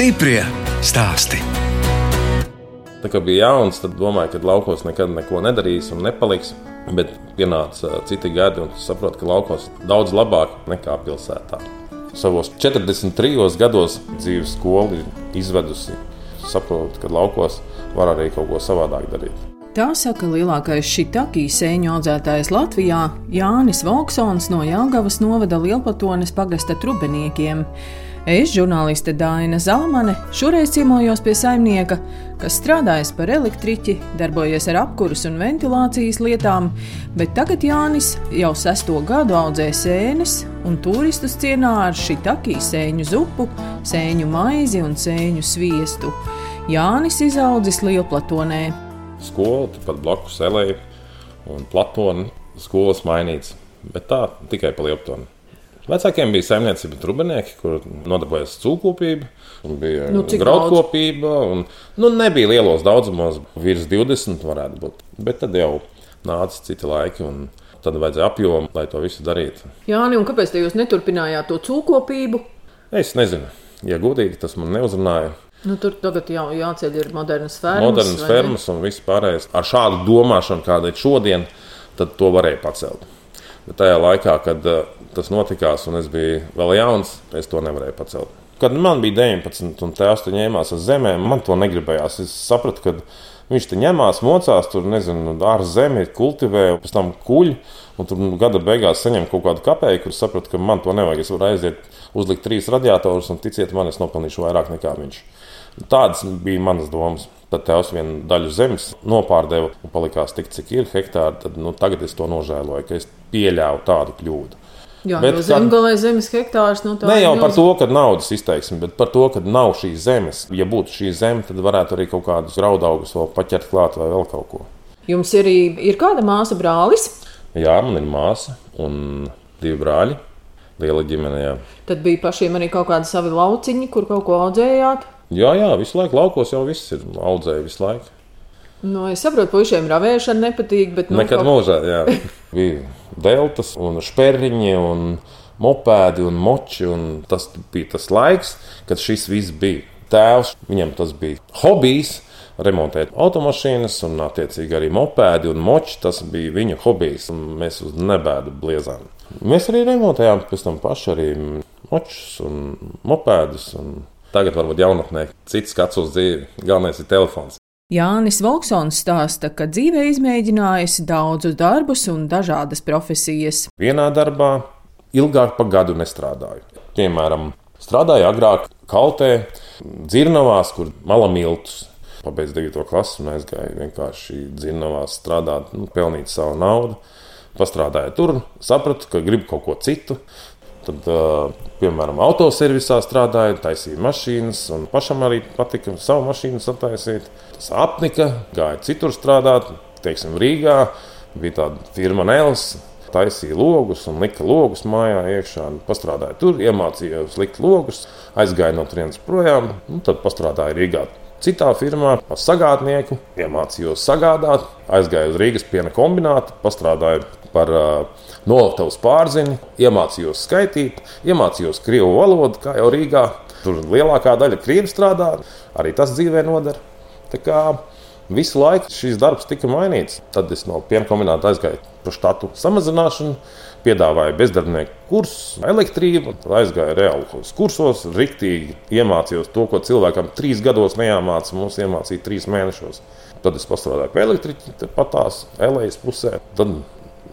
Stiprie stāsti. Tā kā bija jauns, tad domāju, ka laukos nekad neko nedarīs un nepaliks. Bet pienāca citi gadi, un saprotu, ka laukos daudz labāk nekā pilsētā. Savos 43 gados dzīves skolu ir izvedusi. Saprotu, ka laukos var arī kaut ko savādāk darīt. Tā saka lielākais šitakī sēņu audzētājs Latvijā Jānis Volksons no Jāgavas novada Lielpatones pagasta trubeniekiem. Es, žurnāliste Dāna Zalamane, šoreiz ciemojos pie saimnieka, kas strādājas par elektriķi, darbojies ar apkurus un ventilācijas lietām, bet tagad Jānis jau sesto gadu audzē sēnes un turistus cienā ar šitakī sēņu zupu, sēņu maizi un sēņu sviestu. Jānis izaudzis Lielplatonē skola, pat blakus elēja un platona skolas mainīts. Bet tā tikai pa lieptonu. Vecākiem bija saimniecība trubenieki, kur nodarbojās cūkopību, bija Nu, graudkopība. Un, nu, nebija lielos daudzumos, virs 20 varētu būt. Bet tad jau nāca citi laiki, un tad vajadzēja apjomu, lai to visu darītu. Jāni, un kāpēc jūs neturpinājāt to cūkopību? Es nezinu, ja godīgi tas man neuzrunāja. Nu, tur tagad jau jāceļ ir modernas fermas. Modernas fermas un viss pārējais. Ar šādu domāšanu, kāda ir šodien, tad to varēja pacelt. Bet tajā laikā, kad uh, tas notikās, un es biju vēl jauns, es to nevarēju pacelt. Kad man bija 19, un tēvs te ņēmās ar zemēm, man to negribējās. Es sapratu, ka viņš te ņemās, mocās, tur nezinu, ar zemi kultivē, pēc tam kuļ, un tur nu, gada beigās saņem kaut kādu kapeiku, kur sapratu, ka man to nevajag. Es varu aiziet, uzlikt trīs radiatorus, un ticiet man, es nopelnīšu vairāk nekā viņš. Tādas bija manas domas. Tad tēvs vienu daļu zemes nopārdeva un palikās tik, cik ir hektāri. Tad, nu, tagad es to nožēloju, ka es pieļāvu tādu kļūdu. Jā, Bet kad- zemgālē zemes hektārs. Nu, tā Ne jau par to, ka naudas izteiksme, bet par to, ka nav šīs zemes. Ja būtu šī zeme, tad varētu arī kaut kādus graudaugus vēl paķert klāt vai vēl kaut ko. Jums arī ir kāda māsa brālis. Jā, man ir māsa un divi brāļi. Liela ģimene. Jā, Tad bija pašiem arī kaut kādi savi lauciņi, kur kaut ko audzējāt. jā, jā visu laiku laukos jau viss ir audzējis visu laiku. Nu, es saprotu, puišiem ravēšana nepatīk, bet nu, Nekad kaut- mūžā, jā. Bija deltas un špērriņi un mopēdi un moči. Un tas bija tas laiks, kad šis viss bija. Tēvs, viņam tas bija hobijs. Remontēt automašīnas, un attiecīgi arī mopēdi un moči. Tas bija viņa hobijs. un Mēs uz nebēdu bliezām. Mēs arī remontējām pēc tam paši arī močus un mopēdus. Un tagad varbūt jaunatnē cits skats uz dzīvi. Galvenais ir telefons. Jānis Volksons stāsta, ka dzīvē izmēģinājis daudzus darbus un dažādas profesijas. Vienā darbā ilgāk par gadu nestrādāju. Piemēram, strādāju agrāk Kaltē, Dzirnavās, kur malamiltus. Pabeidzu 9. klasi un aizgāju vienkārši dzirnavās strādāt, nu, pelnīt savu naudu. Pastrādāju tur, sapratu, ka gribu kaut ko citu. Tad, piemēram, autoservisā strādāju, taisīju mašīnas, un pašam arī patika savu mašīnu sataisīt. Tas apnika, gāja citur strādāt, teiksim, Rīgā. Bija tāda firma Nēls, taisīja logus un lika logus mājā iekšā. Pastrādāju tur, iemācījos likt logus, aizgāju no turienes projām, un tad pastrādāju Rīgā. Citā firmā par sagādnieku iemācījos sagādāt, aizgāju uz Rīgas piena kombinātu, pastrādāju par uh, noliktavas pārziņu, iemācījos skaitīt, iemācījos krievu valodu, kā jau Rīgā. Tur lielākā daļa krievi strādā, arī tas dzīvē noder. Tā kā visu laiku šis darbs tika mainīts. Tad es no piena kombināta aizgāju par štatu samazināšanu, piedāvāju bezdarbnieku kursus, elektrību, tad aizgāju reālos kursos, riktīgi iemācījos to, ko cilvēkam trīs gados nejāmāca, mums iemācīja trīs mēnešos. Tad es pastrādāju pie elektriķa, tepat tās Elējas pusē. Tad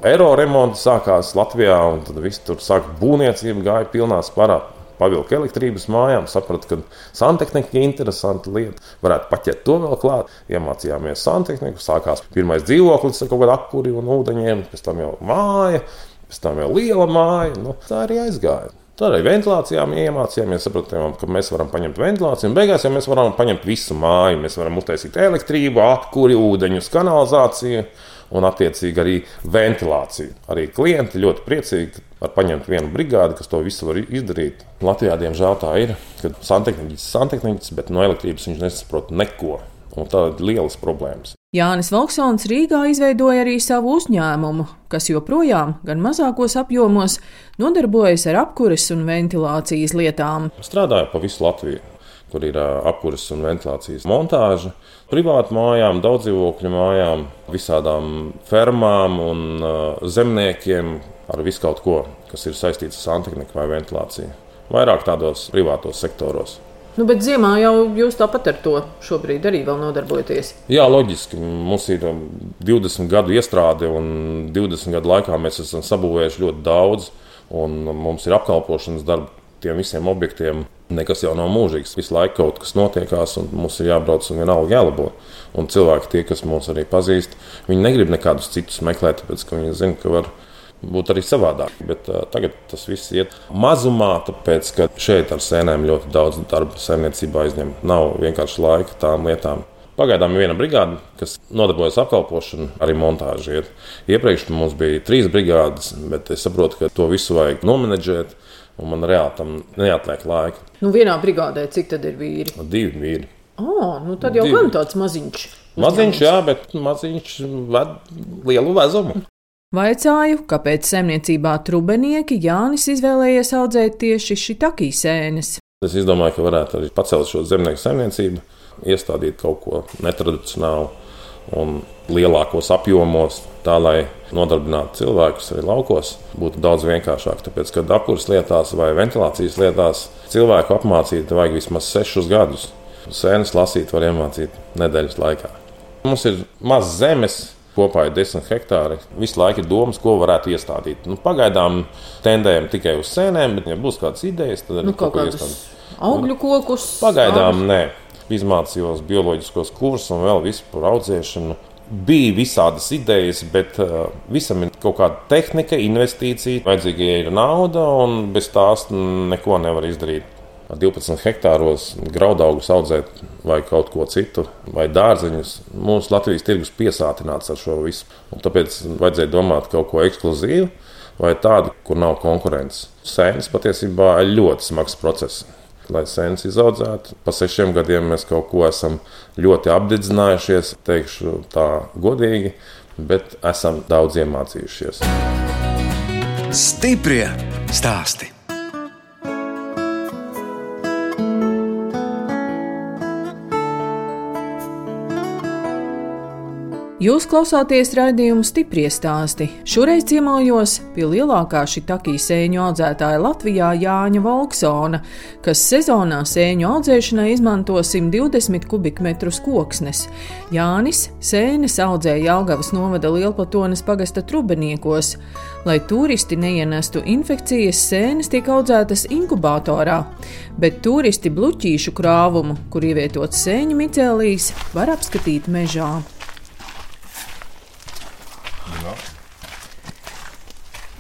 eiro remonts sākās Latvijā, un tad viss tur sāka būvniecība, gāja pilnā spārā. Pavilku elektrības mājām, sapratu, ka santehnika ir interesanta lieta. Varētu paķert to vēl klāt. Iemācījāmies santehniku, sākās pirmais dzīvoklis ar kaut kādu apkuri un ūdeņiem, pēc tam jau māja, pēc tam jau liela māja. Nu, tā arī aizgāja. Tad arī ventilācijā iemācījāmies, sapratām, ka mēs varam paņemt ventilāciju, beigās jau mēs varam paņemt visu māju. Mēs varam uztaisīt elektrību, apkuri, ūdeņus, kanalizāciju un, attiecīgi, arī ventilāciju. Arī klienti ļoti priecīgi, ka var paņemt vienu brigādi, kas to visu var izdarīt. Latvijā, diemžēl, tā ir, ka santehniķis ir santehniķis, bet no elektrības viņš nesaprot neko. Un tā ir lielas problēmas. Jānis Volksons Rīgā izveidoja arī savu uzņēmumu, kas joprojām, gan mazākos apjomos, nodarbojas ar apkures un ventilācijas lietām. Strādāju pa visu Latviju. kur ir apkurses un ventilācijas montāža. Privātu mājām, daudz dzīvokļu mājām, visādām fermām un zemniekiem ar visu kaut ko, kas ir saistīts ar santehniku vai ventilāciju. Vairāk tādos privātos sektoros. Nu, bet ziemā jau jūs tāpat ar to šobrīd arī nodarbojaties. Jā, loģiski. Mums ir 20 um, gadu iestrāde, un 20 gadu laikā mēs esam sabūvējuši ļoti daudz. Mums ir apkalpošanas darbi tiem visiem objektiem. Nekas jau nav mūžīgs. Visu laiku kaut kas notiekās, un mums ir jābrauc un vienalga jālabo. Un cilvēki, tie, kas mūs arī pazīst, viņi negrib nekādus citus meklēt, tāpēc ka viņi zina, ka var būtu arī savādāk. Bet uh, tagad tas viss iet mazumā, tāpēc ka šeit ar sēnēm ļoti daudz darba saimniecībā aizņem. Nav vienkārši laika tām lietām. Pagaidām ir viena brigāde, kas nodarbojas ar apkalpošanu, arī montāžu. Iet. Iepriekš mums bija trīs brigādes, bet es saprotu, ka to visu vajag nomenedžēt. Un man reāli tam neatliek laika. Nu, vienā brigādē cik tad ir vīri? Divi vīri. Oh, nu tad jau Divi. gan tāds maziņš. Maziņš, jā, bet maziņš ved lielu vezumu. Vaicāju, kāpēc saimniecībā trubenieki Jānis izvēlējies audzēt tieši šitakī sēnes. Es domāju, ka varētu arī pacelt šo zemnieku saimniecību, iestādīt kaut ko netradicionālu un lielākos apjomos, tā lai nodarbinātu cilvēkus arī laukos, būtu daudz vienkāršāk. Tāpēc, kad apkurses lietās vai ventilācijas lietās cilvēku apmācīt, vajag vismaz sešus gadus. Sēnes lasīt var iemācīt nedēļas laikā. Mums ir maz zemes, kopā ir 10 hektāri. Visu laiku ir domas, ko varētu iestādīt. Nu, pagaidām tendējam tikai uz sēnēm, bet, ja būs kādas idejas, tad arī nu, kaut ko iestādīt. Augļu kokus? Pagaidām nē. Izmācījos bioloģiskos kursus un vēl visu par audzēšanu. Bija visādas idejas, bet uh, visam ir kaut kāda tehnika, investīcija, vajadzīga ir nauda, un bez tās neko nevar izdarīt. 12 hektāros graudaugus audzēt, vai kaut ko citu, vai dārzeņus. Mūsu Latvijas tirgus piesātināts ar šo visu. Un tāpēc vajadzēja domāt kaut ko ekskluzīvu vai tādu, kur nav konkurences. Sēnes patiesībā ir ļoti smags process. Lai sēnes izaudzētu, pa sešiem gadiem mēs kaut ko esam ļoti apdedzinājušies, teikšu tā godīgi, bet esam daudz iemācījušies. Stiprie stāstī! Jūs klausāties raidījumu stipri stāstī. Šoreiz ciemojos pie lielākā šitakī sēņu audzētāja Latvijā Jāņa Volksona, kas sezonā sēņu audzēšanai izmanto 120 kubikmetrus koksnes. Jānis sēnes audzēja Jālgavas novada Lielpatonas pagasta trubeniekos. Lai turisti neienestu infekcijas, sēnes tiek audzētas inkubatorā, bet turisti bluķīšu krāvumu, kur ievietots sēņu micēlīs, var apskatīt mežā.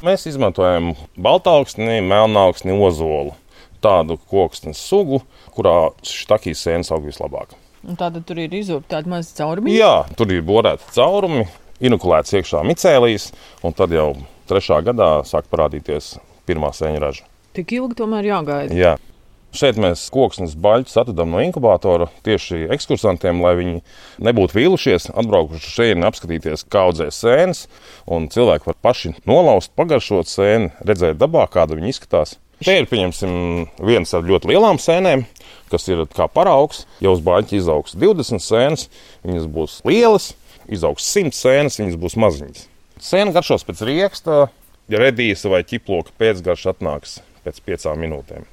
Mēs izmantojam baltāksni, melnāksni, ozolu. Tādu koksnes sugu, kurā štakīs sēnes aug vislabāk. Tāda tur ir izurta tāda maza cauruma. Jā, tur ir borēta caurumi, inokulēts iekšā micēlijas, un tad jau trešā gadā sāk parādīties pirmā sēņa raža. Tik ilgi tomēr jāgaida. Jā. Šeit mēs koksnes baļķus atradām no inkubatora tieši ekskursantiem, lai viņi nebūtu vīlušies, atbraukuši šeit, apskatīties, kā audzē sēnes. Cilvēki var paši nolaust, pagaršot sēni, redzēt dabā, kāda viņa izskatās. Te ir viens ar ļoti lielām sēnēm, kas ir kā paraugs. Ja uz baļķa izaugs 20 sēnes, viņas būs lielas, izaugs 100 sēnes, viņas būs maziņas. Sēna garšos pēc rieksta, ja redīs vai ķiploka pēcgarša atnāks pēc piecām minūtēm.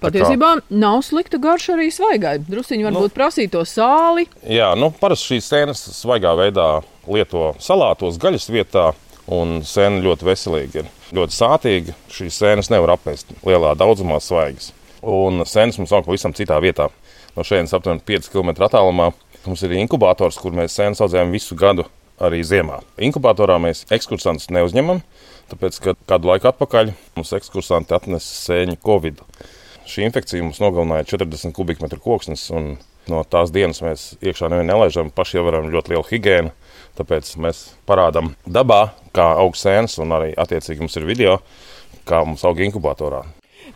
Patiesībā nav slikta garša arī svaigai. Drusciņi varbūt nu, prasīja to sāli. Jā, nu, parasti šīs sēnes svaigā veidā lieto salātos gaļas vietā, un sēne ļoti veselīga. Ir ļoti sātīga. Šīs sēnes nevar apēst lielā daudzumā svaigas. Un sēnes mums aug pavisam citā vietā. No šejienes aptuveni 5 km attālumā mums ir inkubators, kur mēs sēnes audzējam visu gadu. Arī ziemā. Inkubatorā mēs ekskursantus neuzņemam, tāpēc, ka kādu laiku atpakaļ mums ekskursanti atnesa sēņu Covid. Šī infekcija mums nogalināja 40 kubikmetru koksnes. No tās dienas mēs iekšā nevienu nelaižam, paši ievaram ļoti lielu higiēnu. Tāpēc mēs parādām dabā, kā aug sēnes, un arī attiecīgi mums ir video, kā mums aug inkubatorā.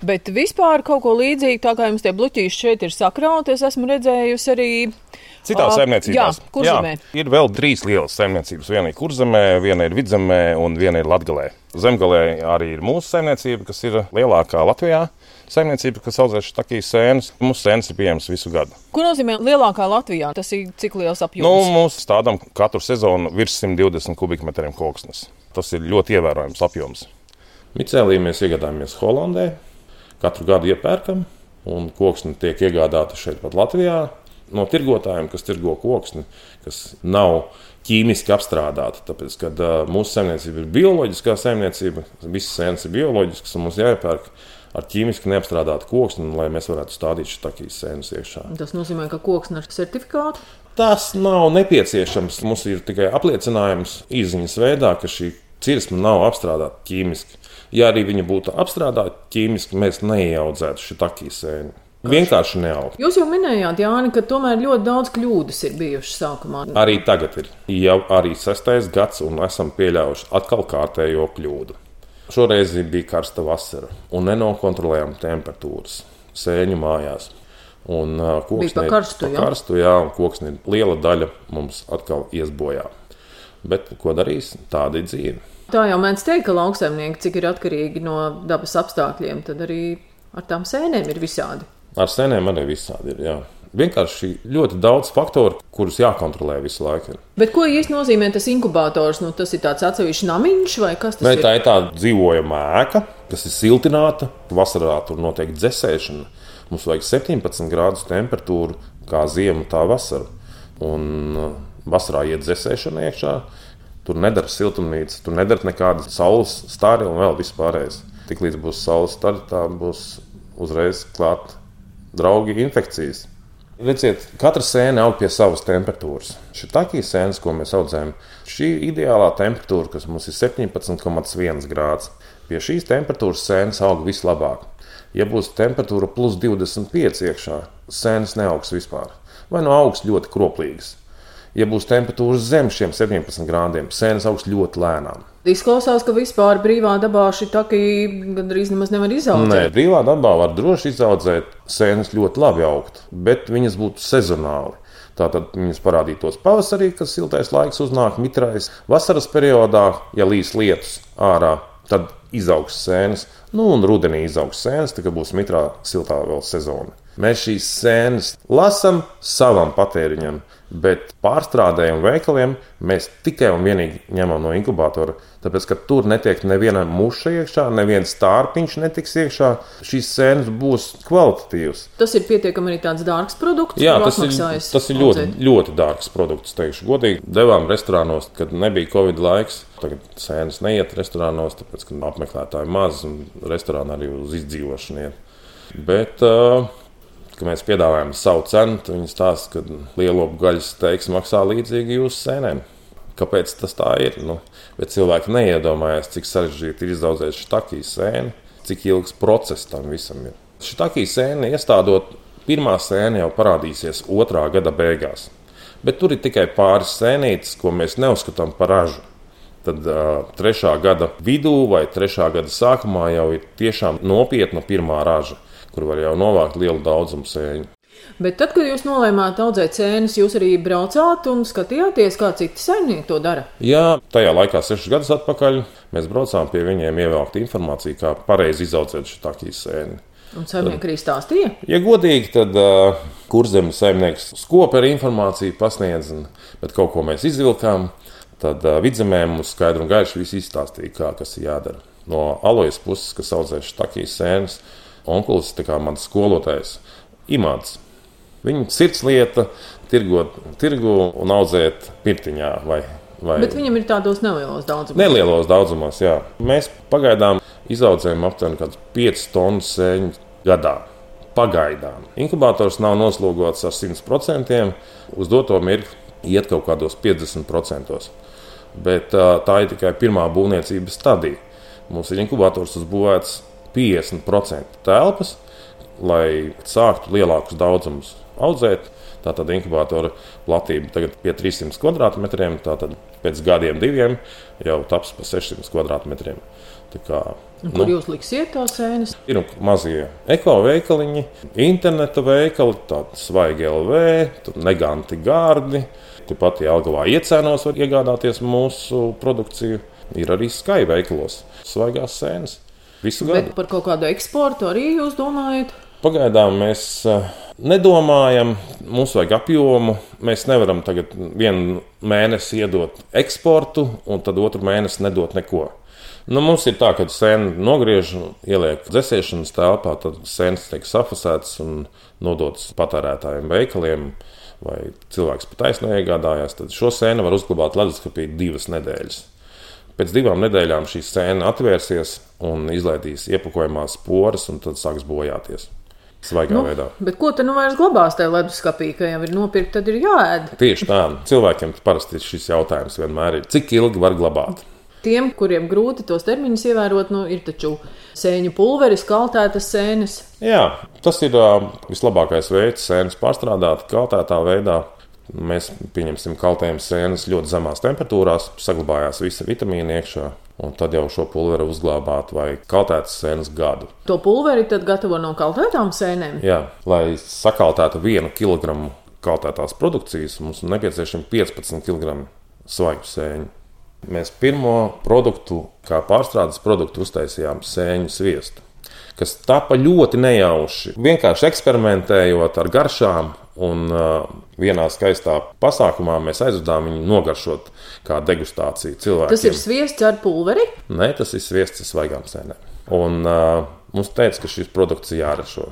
Bet vispār kaut ko līdzīgu, tā kā jums tie bluķīši šeit ir sakrauti, es esmu redzējusi arī. Jā, kurzemē. Jā, ir vēl trīs lielas saimniecības. Viena ir kurzemē, viena ir vidzemē un viena ir latgalē. Zemgalē arī ir mūsu saimniecība, kas ir lielākā Latvijā. Saimniecība, kas audzē šīs sēnes, mūsu sēnes ir pieejamas visu gadu. Ko nozīmē lielākā Latvijā? Tas ir cik liels apjoms? Nu, mums stādām katru sezonu virs 120 kubikmetriem koksnes. Tas ir ļoti ievērojams apjoms. Micēlī mēs iegādājamies Holandē, katru gadu iepērkam, un koksne tiek iegādāta šeit pat Latvijā no tirgotājiem, kas tirgo koksni, kas nav ķīmiski apstrādāta. Tāpēc, kad uh, mūsu saimniecība ir bioloģiskā saimniecība, visas sēnes ir bioloģiskas, un mums jāiepērk ar ķīmiski neapstrādātu koksni, lai mēs varētu stādīt šīs sēnes iekšā. Tas nozīmē, ka koksne ar certifikātu. Tas nav nepieciešams. Mums ir tikai apliecinājums izziņas veidā, ka šī cirsma nav apstrādāta ķīmiski. Ja arī viņa būtu apstrādāta ķīmiski, mēs neieaudzētu šī takī sēni. Vienkārši neaug. Jūs jau minējāt, Jāni, ka tomēr ļoti daudz kļūdas ir bijušas sākumā. Arī tagad ir jau arī sestais gads, un esam pieļāvuši atkal kārtējo kļūdu. Šoreiz bija karsta vasara un nenokontrolējama temperatūras sēņu mājās. Un uh, koks bija karstu, pa karstu, jā, un koksni liela daļa mums atkal ies bojā. Bet ko darīs? Tāda ir dzīve. Tā jau mēdz teikt, ka lauksaimnieki, cik ir atkarīgi no dabas apstākļiem, tad arī ar tām sēnēm ir visādi. Ar sēnēm arī visādi ir. Jā. Vienkārši ļoti daudz faktoru, kurus jākontrolē visu laiku. Bet ko īsti nozīmē tas inkubators? Nu, tas ir tāds atsevišķs namiņš vai kas tas Nē? Tā ir tāda dzīvojama ēka, kas ir siltināta. Vasarā tur notiek dzēsēšana. Mums vajag 17 grādus temperatūru, kā ziema, tā vasara. Un uh, vasarā iet dzēsēšana iekšā. Tur nedara siltumnīca, tur nedara nekāda saules stari un vēl vispārējais. Tiklīdz būs saules stari, tā būs uzreiz klāta draugi infekcijas. Redziet, katra sēne aug pie savas temperatūras. Šī tākī sēnes, ko mēs audzējam, šī ideālā temperatūra, kas mums ir 17,1 grāds. Pie šīs temperatūras sēnes aug vislabāk. Ja būs temperatūra plus 25 iekšā, sēnes neaugs vispār. Vai no augsts ļoti kroplīgas. Ja būs temperatūra zem šiem 17 grādiem, sēnes augs ļoti lēnām. Izklausās, ka vispār brīvā dabā šī taka gandrīz nemaz nevar izaugt. Nē, brīvā dabā var droši izaudzēt sēnes ļoti labi augt, bet viņas būtu sezonāli. Tātad viņas parādītos pavasarī, kad siltais laiks uznāk mitrais. Vasaras periodā, ja līs lietus ārā, tad izaugs sēnes. Nu, un rudenī izaugs sēnes, tad būs mitrā siltā vēl sezona. Mēs šīs sēnes lasām savam patēriņam, bet pārstrādējumu veikaliem mēs tikai un vienīgi ņemam no inkubatora. Tāpēc, ka tur netiek neviena muša iekšā, neviens stārpiņš netiks iekšā. Šīs sēnes būs kvalitatīvas. Tas ir pietiekami arī tāds dārgs produkts. Jā, tas ir, tas ir ļoti, ļoti dārgs produkts. Teikšu godīgi, devām restorānos, kad nebija Covid laiks. Tagad sēnes neiet restorānos, tāpēc, ka apmeklētāji maz un restorāni arī uz izdzīvošanu iet. Bet, uh, kad mēs piedāvājam savu cenu, viņi stāsta, ka lielopu gaļas steiks maksā līdzīgi jūsu sēnēm. Kāpēc tas tā ir? Nu, bet cilvēki neiedomājās, cik sarežģīti ir izaudzēt šī sēne, cik ilgs process tam visam ir. Šī sēne iestādot, pirmā sēne jau parādīsies otrā gada beigās. Bet tur ir tikai pāris sēnītes, ko mēs neuzskatām par ražu. Tad uh, trešā gada vidū vai trešā gada sākumā jau ir tiešām nopietna pirmā raža kur var jau novākt lielu daudzumu sēņu. Bet tad, kad jūs nolēmāt audzēt sēnes, jūs arī braucāt un skatījāties, kā citi saimnieki to dara? Jā, tajā laikā, sešus gadus atpakaļ, mēs braucām pie viņiem, ievākt informāciju, kā pareizi izaudzēt šo tādu sēni. Un saimnieki arī stāstīja? Ja godīgi, tad uh, kurzemes saimnieks skopi ar informāciju pasniedz, bet kaut ko mēs izvilkām. Tad uh, vidzemē mums skaidri un gaiši viss izstāstīja, kā kas ir jādara. No alojas puses, kas audzē šīs sēnes, onkulis, kā mans skolotājs, imants. Viņa sirdslieta tirgot tirgu un audzēt pirtiņā. Vai, vai... Bet viņam ir tādos nelielos daudzumos. Nelielos daudzumos, jā. Mēs pagaidām izaudzējam aptuveni 5 tonnas sēņu gadā. Pagaidām. Inkubators nav noslogots ar 100%, uz doto mirkli iet kaut kādos 50%. Bet tā ir tikai pirmā būvniecības stadija. Mums ir inkubators uzbūvēts 50% telpas, lai sāktu lielākus daudzumus audzēt. Tātad inkubatora platība tagad ir 300 km2, tātad pēc gadiem, diviem jau taps pa 600 km2. Un kur nu, jūs liksiet tās sēnes? Ir mazie ekoveikaliņi, interneta veikali, tādi svaigi LV, neganti gārdi. Tāpat Jālgavā iecēnos var iegādāties mūsu produkciju. Ir arī Skype veikalos, svaigās sēnes. Visu gadu. Bet par kaut kādu eksportu arī jūs domājat? Pagaidām mēs eh, nedomājam, mums vajag apjomu. Mēs nevaram tagad vienu mēnesi iedot eksportu, un tad otru mēnesi nedot neko. Nu, mums ir tā, ka sēna nogriež, ieliek dzēsēšanas telpā, tad sēnes tiek safasētas un nodotas patērētājiem veikaliem. Vai cilvēks pat taisnīgi iegādājās, tad šo sēnu var uzglabāt leduskapī divas nedēļas. Pēc divām nedēļām šī sēna atvērsies un izlaidīs iepakojumās poras, un tad sāks bojāties. Svaigā nu, veidā. Bet ko tad nu vairs glabās tajā leduskapī, ka jau ir nopirkta, tad ir jāēd? Tieši tā. Cilvēkiem parasti šis jautājums vienmēr ir, cik ilgi var glabāt tiem, kuriem grūti tos termiņus ievērot, nu, ir taču sēņu pulveris, kaltētas sēnes. Jā, tas ir uh, vislabākais veids sēnes pārstrādāt kaltētā veidā. Mēs pieņemsim kaltējumu sēnes ļoti zemās temperatūrās, saglabājās visi vitamīni iekšā. Un tad jau šo pulveri uzglabāt vai kaltētas sēnes gadu. To pulveri tad gatavo no kaltētām sēnēm? Jā, lai sakaltētu vienu kilogramu kaltētās produkcijas, mums ir nepieciešami 15 kg svaigu sēņu. Mēs pirmo produktu, kā pārstrādes produktu, uztaisījām sēņu sviestu, kas tapa ļoti nejauši. Vienkārši eksperimentējot ar garšām, un uh, vienā skaistā pasākumā mēs aizvedām viņu nogaršot kā degustāciju cilvēkiem. Tas ir sviests ar pulveri? Nē, tas ir sviests ar svaigām sēnēm. Un uh, mums teica, ka šis produkts ir jāražo.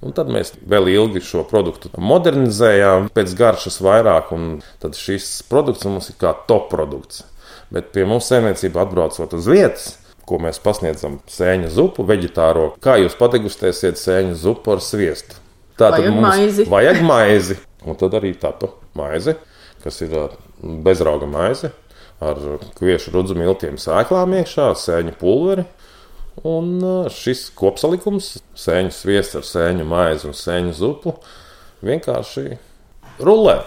Un tad mēs vēl ilgi šo produktu modernizējām, pēc garšas vairāk, un tad šis produkts mums ir kā top produkts. Bet pie mums saimniecība atbraucot uz vietas, ko mēs pasniedzam sēņu zupu, vegetāro, kā jūs padegustēsiet sēņu zupu ar sviestu. Tā tad mums maizi. vajag maizi. Un tad arī tapa maize, kas ir bezrauga maize ar kviešu rudzu miltiem sēklām iekšā, sēņu pulveri. Un šis kopsalikums, sēņu sviests ar sēņu maizi un sēņu zupu, vienkārši rulē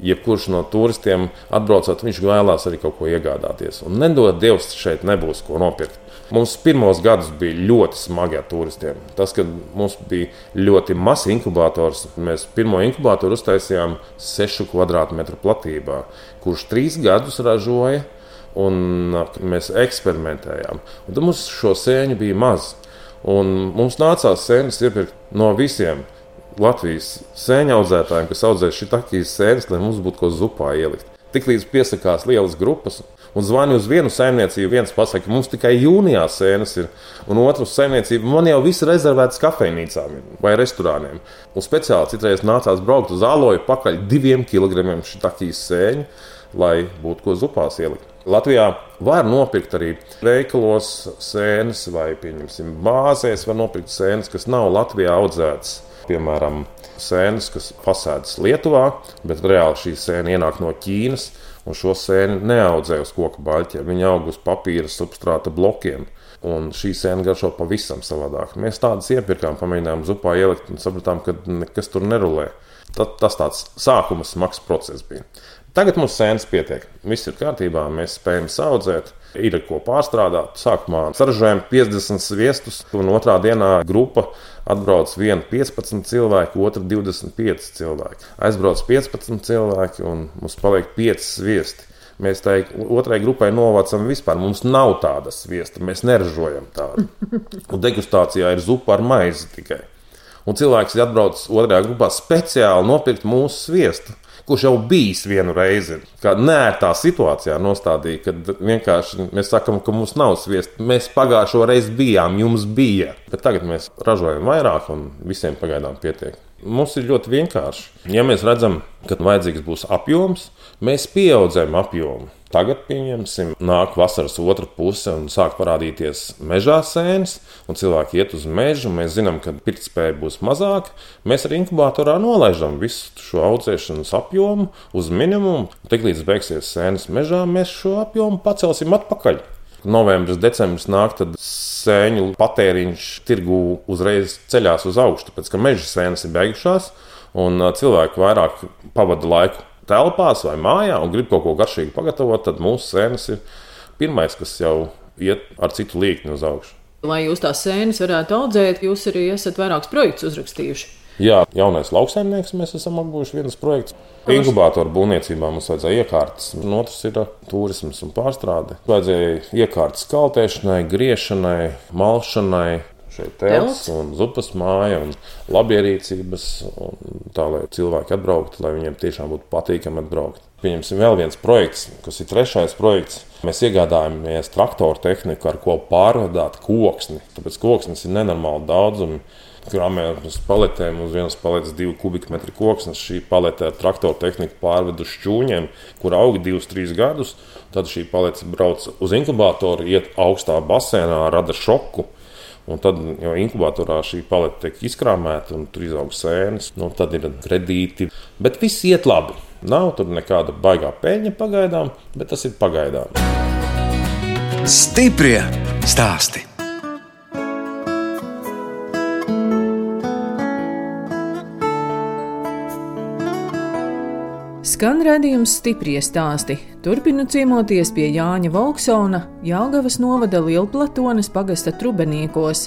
jebkurš no turistiem atbraucot, viņš vēlās arī kaut ko iegādāties. Un nedod Dievs, šeit nebūs ko nopirkt. Mums pirmos gadus bija ļoti smagi ar turistiem. Tas, ka mums bija ļoti mazs inkubators, mēs pirmo inkubatoru uztaisījām 6 km2 platībā, kurš trīs gadus ražoja. Un mēs eksperimentējām. Un tad mums šo sēņu bija maz. Un mums nācās sēnes iepirkt no visiem Latvijas sēņu audzētājiem, kas audzē šitakīs sēnes, lai mums būtu ko zupā ielikt. Tiklīdz piesakās lielas grupas, un zvani uz vienu saimniecību, viens pasakā, mums tikai jūnijā sēnes ir, un otrs saimniecība, man jau viss ir rezervēts kafejnīcām vai restorāniem. Un speciāli citreiz nācās braukt uz āloju pakaļ diviem kilogramiem šitakīs sēņu, lai būtu ko zupās ielikt. Latvijā var nopirkt arī veikalos sēnes, vai, pieņemsim, bāzēs var nopirkt sēnes, kas nav Latvijā audzētas piemēram, sēnes, kas pasēdas Lietuvā, bet reāli šī sēne ienāk no Ķīnas. Un šo sēni neaudzē uz koku baļķiem, viņa aug uz papīra substrāta blokiem. Un šī sēna garšo pavisam savādāk. Mēs tādas iepirkām, pamēģinājām zupā ielikt un sapratām, ka nekas tur nerulē. Tad, tas tāds sākuma smags process bija. Tagad mums sēnes pietiek. Viss ir kārtībā, mēs spējam audzēt ir ko pārstrādāt. Sākumā saražojam 50 sviestus, un otrā dienā grupa atbrauc viena 15 cilvēku, otra 25 cilvēki. Aizbrauc 15 cilvēki, un mums paliek 5 sviesti. Mēs tai otrai grupai novācam vispār. Mums nav tādas sviesta, mēs neražojam tādu. Un degustācijā ir zupa ar maizi tikai. Un cilvēks ir atbraucis otrajā grupā speciāli nopirkt mūsu sviestu kurš jau bijis vienu reizi. Kā nērtā situācijā nostādīja, kad vienkārši mēs sakām, ka mums nav sviesta. Mēs pagājušo reizi bijām, jums bija. Bet tagad mēs ražojam vairāk un visiem pagaidām pietiek. Mums ir ļoti vienkārši. Ja mēs redzam, ka vajadzīgs būs apjoms, mēs pieaudzam apjomu. Tagad, pieņemsim, nāk vasaras otra puse un sāk parādīties mežā sēnes, un cilvēki iet uz mežu. Mēs zinām, ka pirktspēja būs mazāka. Mēs arī inkubatorā nolaižam visu šo audzēšanas apjomu uz minimumu. Tiklīdz beigsies sēnes mežā, mēs šo apjomu pacelsim atpakaļ novembris, decembris nāk, tad sēņu patēriņš tirgu uzreiz ceļās uz augšu, tāpēc ka meža sēnes ir beigušās, un cilvēki vairāk pavada laiku telpās vai mājā un grib kaut ko garšīgu pagatavot, tad mūsu sēnes ir pirmais, kas jau iet ar citu līkni uz augšu. Lai jūs tās sēnes varētu audzēt, jūs arī esat vairākus projektus uzrakstījuši. Jā, jaunais lauksaimnieks mēs esam apgūši viens projekts. Inkubātoru būvniecībā mums vajadzēja iekārtas, un otrs ir turisms un pārstrāde. Vajadzēja iekārtas kaltēšanai, griešanai, malšanai, šeit telts un zupas māja un labierīcības, un tā lai cilvēki atbrauktu, lai viņiem tiešām būtu patīkami atbraukt. Pieņemsim vēl viens projekts, kas ir trešais projekts. Mēs iegādājāmies traktoru tehniku, ar ko pārvadāt koksni. Tāpēc koksnes ir nenormāli daudzumi krāmējām uz paletēm. Uz vienas paletes divu kubikmetru koksnes. Šī palete ar traktoru tehniku pārved uz šķūņiem, kur aug divus, trīs gadus. Tad šī palete brauc uz inkubatoru, iet augstā basēnā, rada šoku. Un tad jau inkubatorā šī palete tiek izkrāmēta un tur izaug sēnes. Nu, tad ir kredīti. Bet viss iet labi. Nav tur nekāda baigā peļņa pagaidām, bet tas ir pagaidām. Stiprie stāstī! Skan redzējums stipri stāsti. Turpinu ciemoties pie Jāņa Volksona, Jāgavas novada Lielplatones pagasta trubeniekos.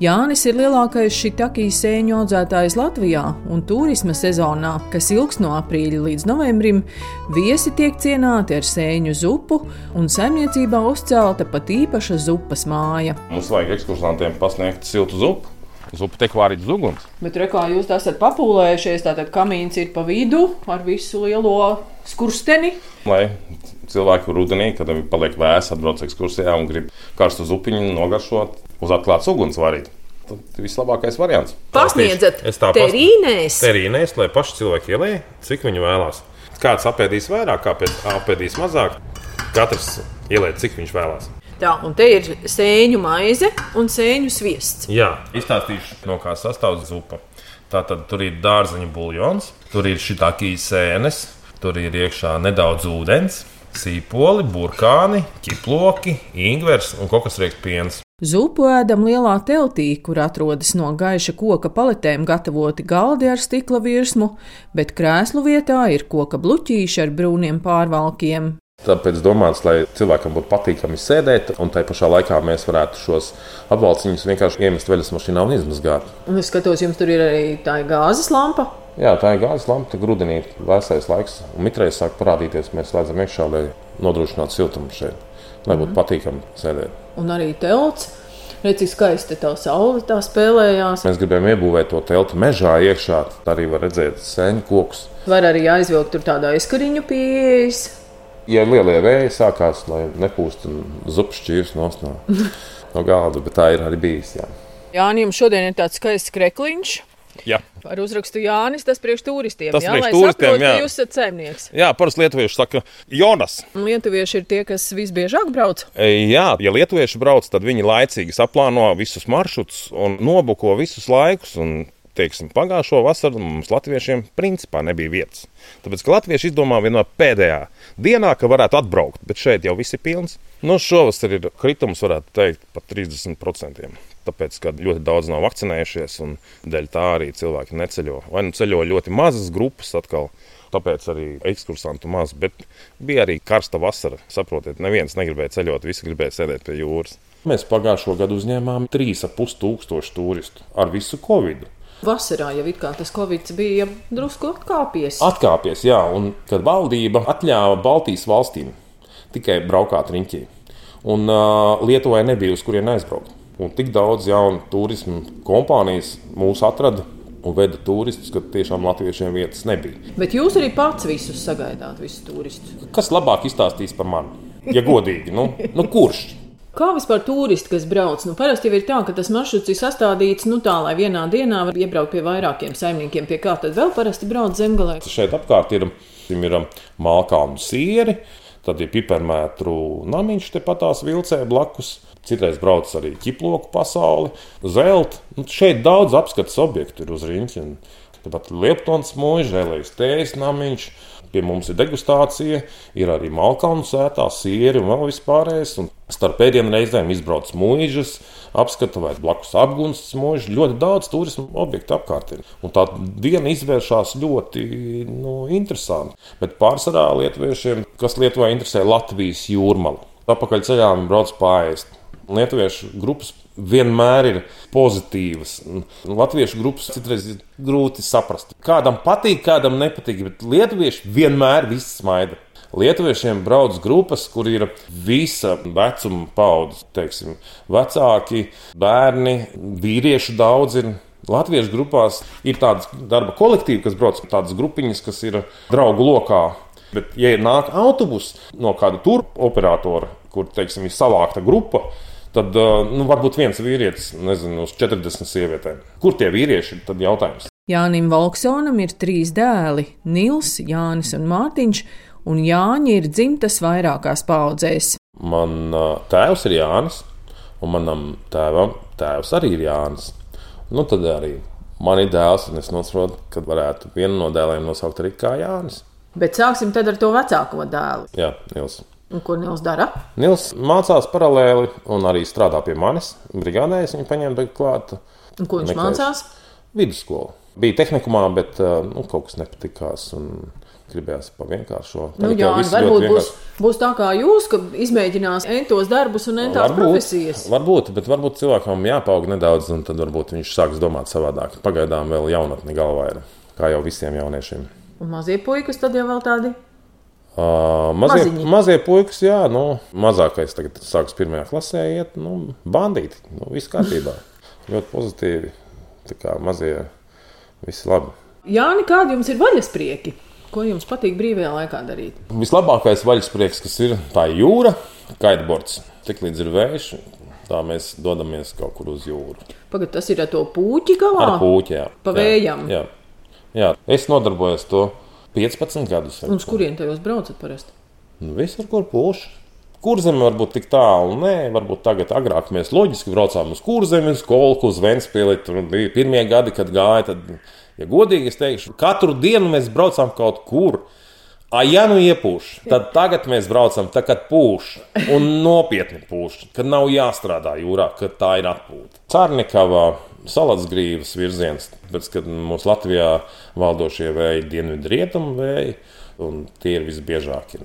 Jānis ir lielākais šitakijas sēņu audzētājs Latvijā, un turisma sezonā, kas ilgs no aprīļa līdz novembrim, viesi tiek cienāti ar sēņu zupu, un saimniecībā uzcelta pat īpaša zupas māja. Mums vajag ekskursantiem pasniegt siltu zupu. Zupa tiek vārīta uz uguns. Bet, re, kā jūs esat papūlējušies, tātad kamīns ir pa vidu ar visu lielo skursteni. Lai cilvēki rudenī, kad viņi paliek vēsi, atbrauc ekskursijā un grib karstu zupiņu nogaršot uz atklātas uguns varīt. Tas ir vislabākais variants. Pasniedzat terīnēs. Terīnēs, lai paši cilvēki ielēja, cik viņi vēlās. Kāds apēdīs vairāk, kāpēc apēdīs mazāk. Katrs ielēja, cik viņš vēlās. Tā, un te ir sēņu maize un sēņu sviests. Jā, izstāstīšu, no kā sastāv zupa. Tātad tur ir dārzeņu buļļons, tur ir šī sēnes, tur ir iekšā nedaudz ūdens, sīpoli, burkāni, ķiploki, ingvers un kokosriekstu piens. Zupu ēdam lielā teltī, kur atrodas no gaiša koka paletēm gatavoti galdi ar stikla virsmu, bet krēslu vietā ir koka bluķīši ar brūniem pārvalkiem. Tāpēc domāts, lai cilvēkam būtu patīkami sēdēt, un tā pašā laikā mēs varētu šos apvalciņus vienkārši iemest veļas mašīnā un izmazgāt. Un es skatos, jums tur ir arī tā gāzes lampa. Jā, tā ir gāzes lampa, rudenī ir vēsais laiks, un mitrais sāk parādīties. Mēs slēdzam iekšā, lai nodrošinātu siltumu šeit, lai būtu mm. patīkami sēdēt. Un arī telts. Redz, cik skaisti tā saule tā spēlējās. Mēs gribējām iebūvēt to telti mežā iekšā. Arī var redzēt sēņu kokus. Var arī aizvilkt tur tādā aizkariņu pieejas ja lielie vēji sākās, lai nepūst zupas šķīvis no, no galda, bet tā ir arī bijis. Jā, jā jums šodien ir tāds skaists krekliņš. Jā. Ar uzrakstu Jānis, tas priekš turistiem. Tas jā, priekš turistiem, saprot, jā. Jūs esat saimnieks. Jā, parasti lietuvieši saka Jonas. Lietuvieši ir tie, kas visbiežāk brauc? E, jā, ja lietuvieši brauc, tad viņi laicīgi saplāno visus maršrutus un nobuko visus laikus. Un teiksim, pagājušo vasaru mums latviešiem principā nebija vietas. Tāpēc, ka latvieši izdomā vienā pēdējā dienā, ka varētu atbraukt, bet šeit jau viss ir pilns. Nu, šovasar ir kritums, varētu teikt, pat 30%. Tāpēc, ka ļoti daudz nav vakcinējušies, un dēļ tā arī cilvēki neceļo. Vai nu ceļo ļoti mazas grupas atkal. Tāpēc arī ekskursantu maz, bet bija arī karsta vasara. Saprotiet, neviens negribēja ceļot, visi gribēja sēdēt pie jūras. Mēs pagājušo gadu uzņēmām 3,5 tūkstošu turistu ar visu covid. Vasarā jau tas Covid bija drusku atkāpies. Atkāpies, jā, un kad valdība atļāva Baltijas valstīm tikai braukāt riņķī. Un uh, Lietuvai nebija uz kurien aizbraukt. Un tik daudz jaunu turismu kompānijas mūs atrada un veda turistus, ka tiešām latviešiem vietas nebija. Bet jūs arī pats visus sagaidāt, visus turistus. Kas labāk izstāstīs par mani? Ja godīgi, nu, nu kurš? Kā vispār turisti, kas brauc? Nu, parasti jau ir tā, ka tas maršruts ir sastādīts nu, tā, lai vienā dienā var iebraukt pie vairākiem saimniekiem. Pie kā tad vēl parasti brauc zemgalē? Šeit apkārt ir, ir malkānu sieri, tad ir pipermētru namiņš tepatās vilcē blakus. Citreiz brauc arī ķiploku pasauli, zelta. Nu, šeit daudz apskates objektu ir uz rīņķa. Tāpat Lietuvas mūža, Elējas tējas namiņš, Pie mums ir degustācija, ir arī malkānu sētā, sieri un vēl vispārējais. Un starp pēdējiem reizēm izbrauc mūžas, apskata vai blakus apgunstas mūžas. Ļoti daudz turismu objektu apkārt ir. Un tā diena izvēršas ļoti nu, interesanti. Bet pārsvarā lietuviešiem, kas Lietuvā interesē Latvijas jūrmala. Apakaļ ceļā viņi brauc pāriest. Lietuviešu grupas vienmēr ir pozitīvas. Latviešu grupas citreiz ir grūti saprast. Kādam patīk, kādam nepatīk, bet lietuvieši vienmēr viss smaida. Lietuviešiem brauc grupas, kur ir visa vecuma paudzes, teiksim, vecāki, bērni, vīrieši daudz ir. Latviešu grupās ir tādas darba kolektīvi, kas brauc tādas grupiņas, kas ir draugu lokā. Bet, ja nāk autobus no kāda tur operatora, kur teiksim, ir savākta grupa, tad nu, varbūt viens vīrietis, nezinu, uz 40 sievietēm. Kur tie vīrieši ir? Tad jautājums. Jānim Valksonam ir trīs dēli - Nils, Jānis un Mārtiņš, un Jāņa ir dzimtas vairākās paudzēs. Man tēvs ir Jānis, un manam tēvam tēvs arī ir Jānis. Nu, tad arī man ir dēls, un es nosaprotu, ka varētu vienu no dēliem nosaukt arī kā Jānis. Bet sāksim tad ar to vecāko dēlu. Jā, Nils. Un ko Nils dara? Nils mācās paralēli un arī strādā pie manis. Brigādē es viņu paņēmu klāt. Un ko viņš mācās? Vidusskolu. Bija tehnikumā, bet nu, kaut kas nepatikās. Gribējās pa vienkāršo. Nu, jā, varbūt būs, būs tā kā jūs, ka izmēģinās entos darbus un entās varbūt, profesijas. Varbūt, bet varbūt cilvēkam jāpaug nedaudz, un tad varbūt viņš sāks domāt savādāk. Pagaidām vēl jaunatni galvā ir, kā jau visiem jauniešiem. Un mazie puikas tad jau vēl tādi Uh, mazie, Maziņi. mazie puikas, jā, nu, mazākais tagad sāks pirmajā klasē iet, nu, bandīti. Nu, viss kārtībā. ļoti pozitīvi. Tā kā mazie, visi labi. Jāni, kādi jums ir vaļasprieki? Ko jums patīk brīvajā laikā darīt? Vislabākais vaļasprieks, kas ir, tā ir jūra, kaitbords. Tik līdz ir vējš, tā mēs dodamies kaut kur uz jūru. Pagad, tas ir ar to puķi galā? Ar puķi, jā. Pa vējam? Jā, jā. jā. es nodarbojos to 15 gadus. Un uz kurien te jūs braucat parasti? Nu, Visur, kur pūš. Kurzeme varbūt tik tālu, nē, varbūt tagad, agrāk mēs loģiski braucām uz kurzemi, uz kolku, uz Ventspili. Tur bija pirmie gadi, kad gāja. Tad, ja godīgi es teikšu, katru dienu mēs braucām kaut kur. A, ja nu iepūš, tad tagad mēs braucam, tā, kad pūš, un nopietni pūš, kad nav jāstrādā jūrā, kad tā ir atpūta. Cārnikavā salats grīvas virziens, pēc kad mums Latvijā valdošie vēji, dienvidu rietumu vēji, un tie ir visbiežākie.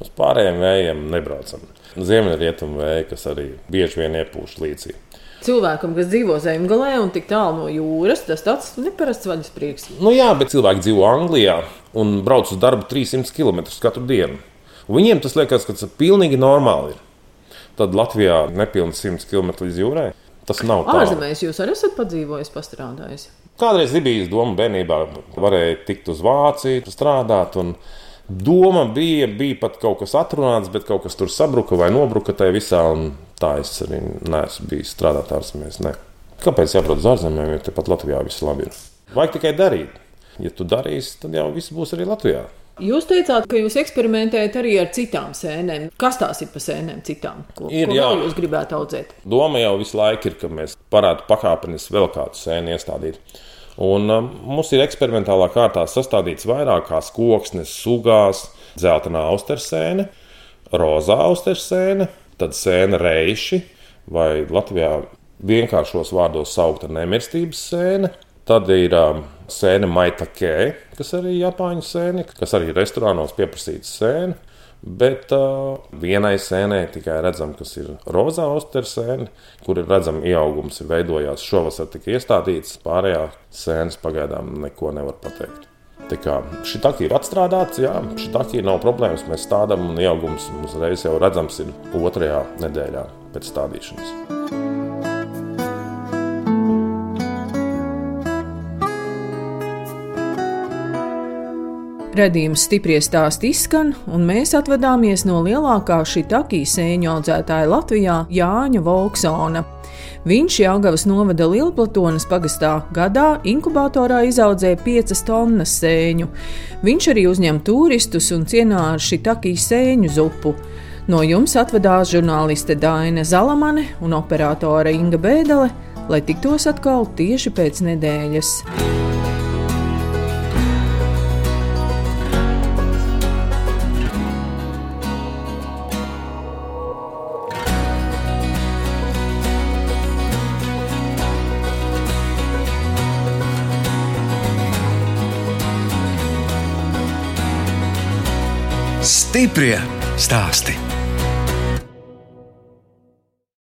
Uz pārējiem vējiem nebraucam. Ziemeļrietumu vēji, kas arī bieži vien iepūš līdzi. Cilvēkam, kas dzīvo zemgalē un tik tālu no jūras, tas tāds neparasts vaļas prieks. Nu jā, bet cilvēki dzīvo Anglijā un brauc uz darbu 300 km katru dienu. Un viņiem tas liekas, ka tas ir pilnīgi normāli. Ir. Tad Latvijā nepilnīgi 100 km līdz jūrai. Tas nav tā. Ārzemēs jūs arī esat padzīvojis, pastrādājis. Kādreiz bija doma bērnībā, varēja tikt uz Vāciju, strādāt. Doma bija, bija pat kaut kas atrunāts, bet kaut kas tur sabruka vai nobruka tajā visā. Tā es arī neesmu bijis strādāt ārzemēs. Ne. Kāpēc jābrauc uz ārzemēm, ja tepat Latvijā viss labi ir? Vajag tikai darīt. Ja tu darīsi, tad jau viss būs arī Latvijā. Jūs teicāt, ka jūs eksperimentējat arī ar citām sēnēm. Kas tās ir par sēnēm citām? Ko, ir, ko jūs gribētu audzēt? Doma jau visu laiku ir, ka mēs varētu pakāpeniski vēl kādu sēni iestādīt. Un um, mums ir eksperimentālā kārtā sastādīts vairākās koksnes sugās - dzeltenā austersēne, rozā austersēne, tad sēne reiši vai Latvijā vienkāršos vārdos saukta nemirstības sēne Tad ir um, sēne Maitakē, kas arī ir Japāņu sēne, kas arī restorānos pieprasīta sēne. Bet uh, vienai sēnē tikai redzam, kas ir rozā ostersēne, kur ir redzams ieaugums, ir veidojās šovasar tika iestādīts. Pārējā sēnes pagaidām neko nevar pateikt. Šī tā ir atstrādāts, jā, šī tā ir nav problēmas. Mēs stādām un ieaugums uzreiz jau redzams ir otrajā nedēļā pēc stādīšanas. Redījums stipri stāsti izskan, un mēs atvadāmies no lielākā šitakī sēņu audzētāja Latvijā Jāņa Volksona. Viņš Jāgavas novada Lielplatonas pagastā gadā inkubatorā izaudzēja 5 tonnas sēņu. Viņš arī uzņem turistus un cienā ar šitakī sēņu zupu. No jums atvadās žurnāliste Daina Zalamane un operātore Inga Bēdele, lai tiktos atkal tieši pēc nedēļas. Stiprie stāsti.